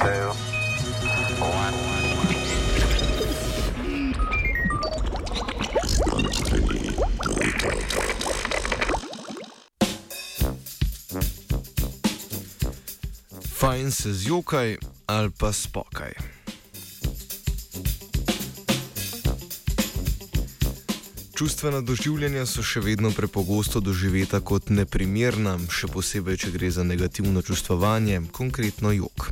two, one. Fajn se zjokaj ali pa spokaj. Čustvena doživljanja so še vedno prepogosto doživeta kot neprimerna, še posebej, če gre za negativno čustvovanje, konkretno jok.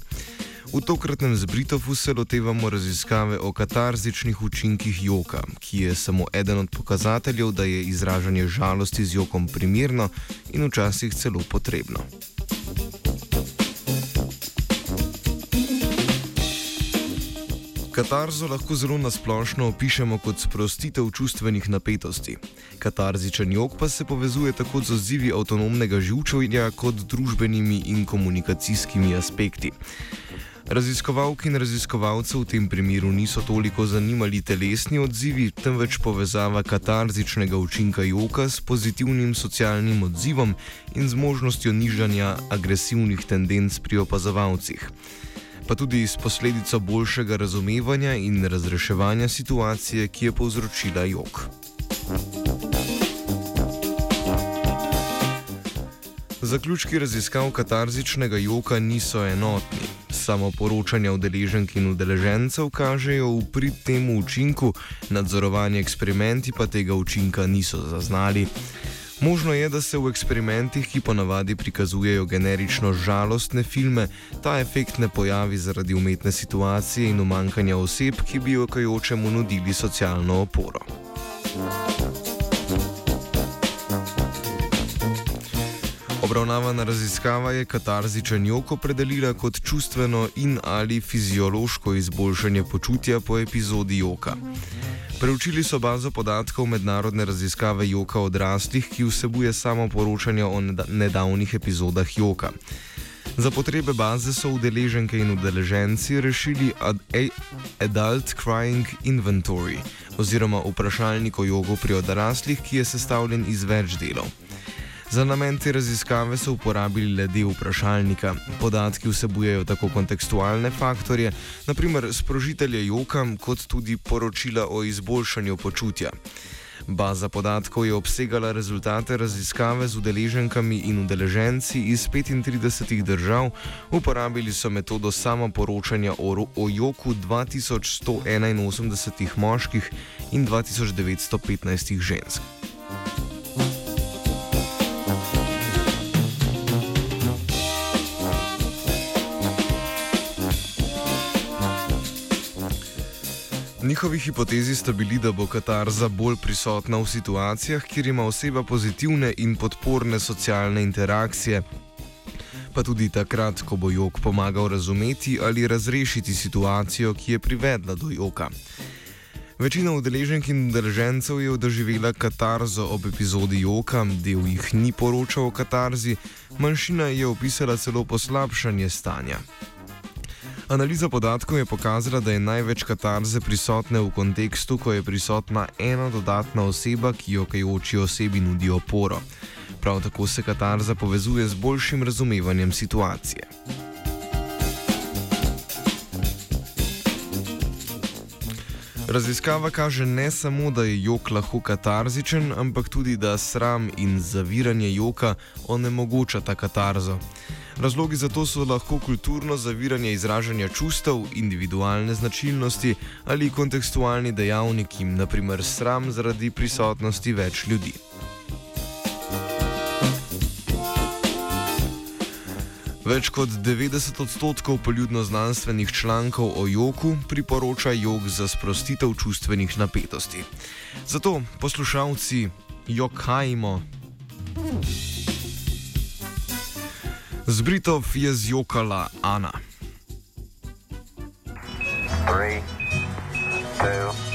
V tokratnem zbritofu se lotevamo raziskave o katarzičnih učinkih joka, ki je samo eden od pokazateljev, da je izražanje žalosti z jokom primerno in včasih celo potrebno. Katarzo lahko zelo nasplošno opišemo kot sprostitev čustvenih napetosti. Katarzičen jog pa se povezuje tako z odzivi avtonomnega živčevja kot družbenimi in komunikacijskimi aspekti. Raziskovalke in raziskovalce v tem primeru niso toliko zanimali telesni odzivi, temveč povezava katarzičnega učinka joka s pozitivnim socialnim odzivom in z možnostjo nižanja agresivnih tendenc pri opazovalcih pa tudi s posledico boljšega razumevanja in razreševanja situacije, ki je povzročila jog. Zaključki raziskav katarzičnega joka niso enotni. Samo poročanja udeleženk in udeležencev kažejo v prid temu učinku, nadzorovanje eksperimenti pa tega učinka niso zaznali. Možno je, da se v eksperimentih, ki ponavadi prikazujejo generično žalostne filme, ta efekt ne pojavi zaradi umetne situacije in umankanja oseb, ki bi okajočemu nudili socialno oporo. Obravnavana raziskava je katarzičen jok opredelila kot čustveno in ali fiziološko izboljšanje počutja po epizodi joka. Preučili so bazo podatkov mednarodne raziskave joka odraslih, ki vsebuje samo poročanje o nedavnih epizodah joka. Za potrebe baze so udeleženke in udeleženci rešili Adult Crying Inventory oziroma vprašalnik o jogu pri odraslih, ki je sestavljen iz več delov. Za namen te raziskave so uporabili le del vprašalnika. Podatki vsebujejo tako kontekstualne faktorje, naprimer sprožitelje joka, kot tudi poročila o izboljšanju počutja. Baza podatkov je obsegala rezultate raziskave z udeleženkami in udeleženci iz 35 držav, uporabili so metodo samoporočanja o, o joku 2181 moških in 2915 žensk. Njihovi hipotezi sta bili, da bo katarza bolj prisotna v situacijah, kjer ima oseba pozitivne in podporne socialne interakcije, pa tudi takrat, ko bo jog pomagal razumeti ali razrešiti situacijo, ki je privedla do joka. Večina udeleženk in udeležencev je doživela katarzo ob epizodi joka, del jih ni poročal o katarzi, manjšina je opisala celo poslabšanje stanja. Analiza podatkov je pokazala, da je največ katarze prisotne v kontekstu, ko je prisotna ena dodatna oseba, ki jo kajoči osebi nudi oporo. Prav tako se katarza povezuje z boljšim razumevanjem situacije. Raziskava kaže ne samo, da je jok lahko katarzičen, ampak tudi, da sram in zaviranje joka onemogočata katarzo. Razlogi za to so lahko kulturno zaviranje izražanja čustev, individualne značilnosti ali kontekstualni dejavniki, naprimer sram zaradi prisotnosti več ljudi. Več kot 90 odstotkov poljudno-znanstvenih člankov o jogu priporoča jog za sprostitev čustvenih napetosti. Zato poslušalci, jokajmo. Hmm. Z Britov je zjokala Ana. Three, two,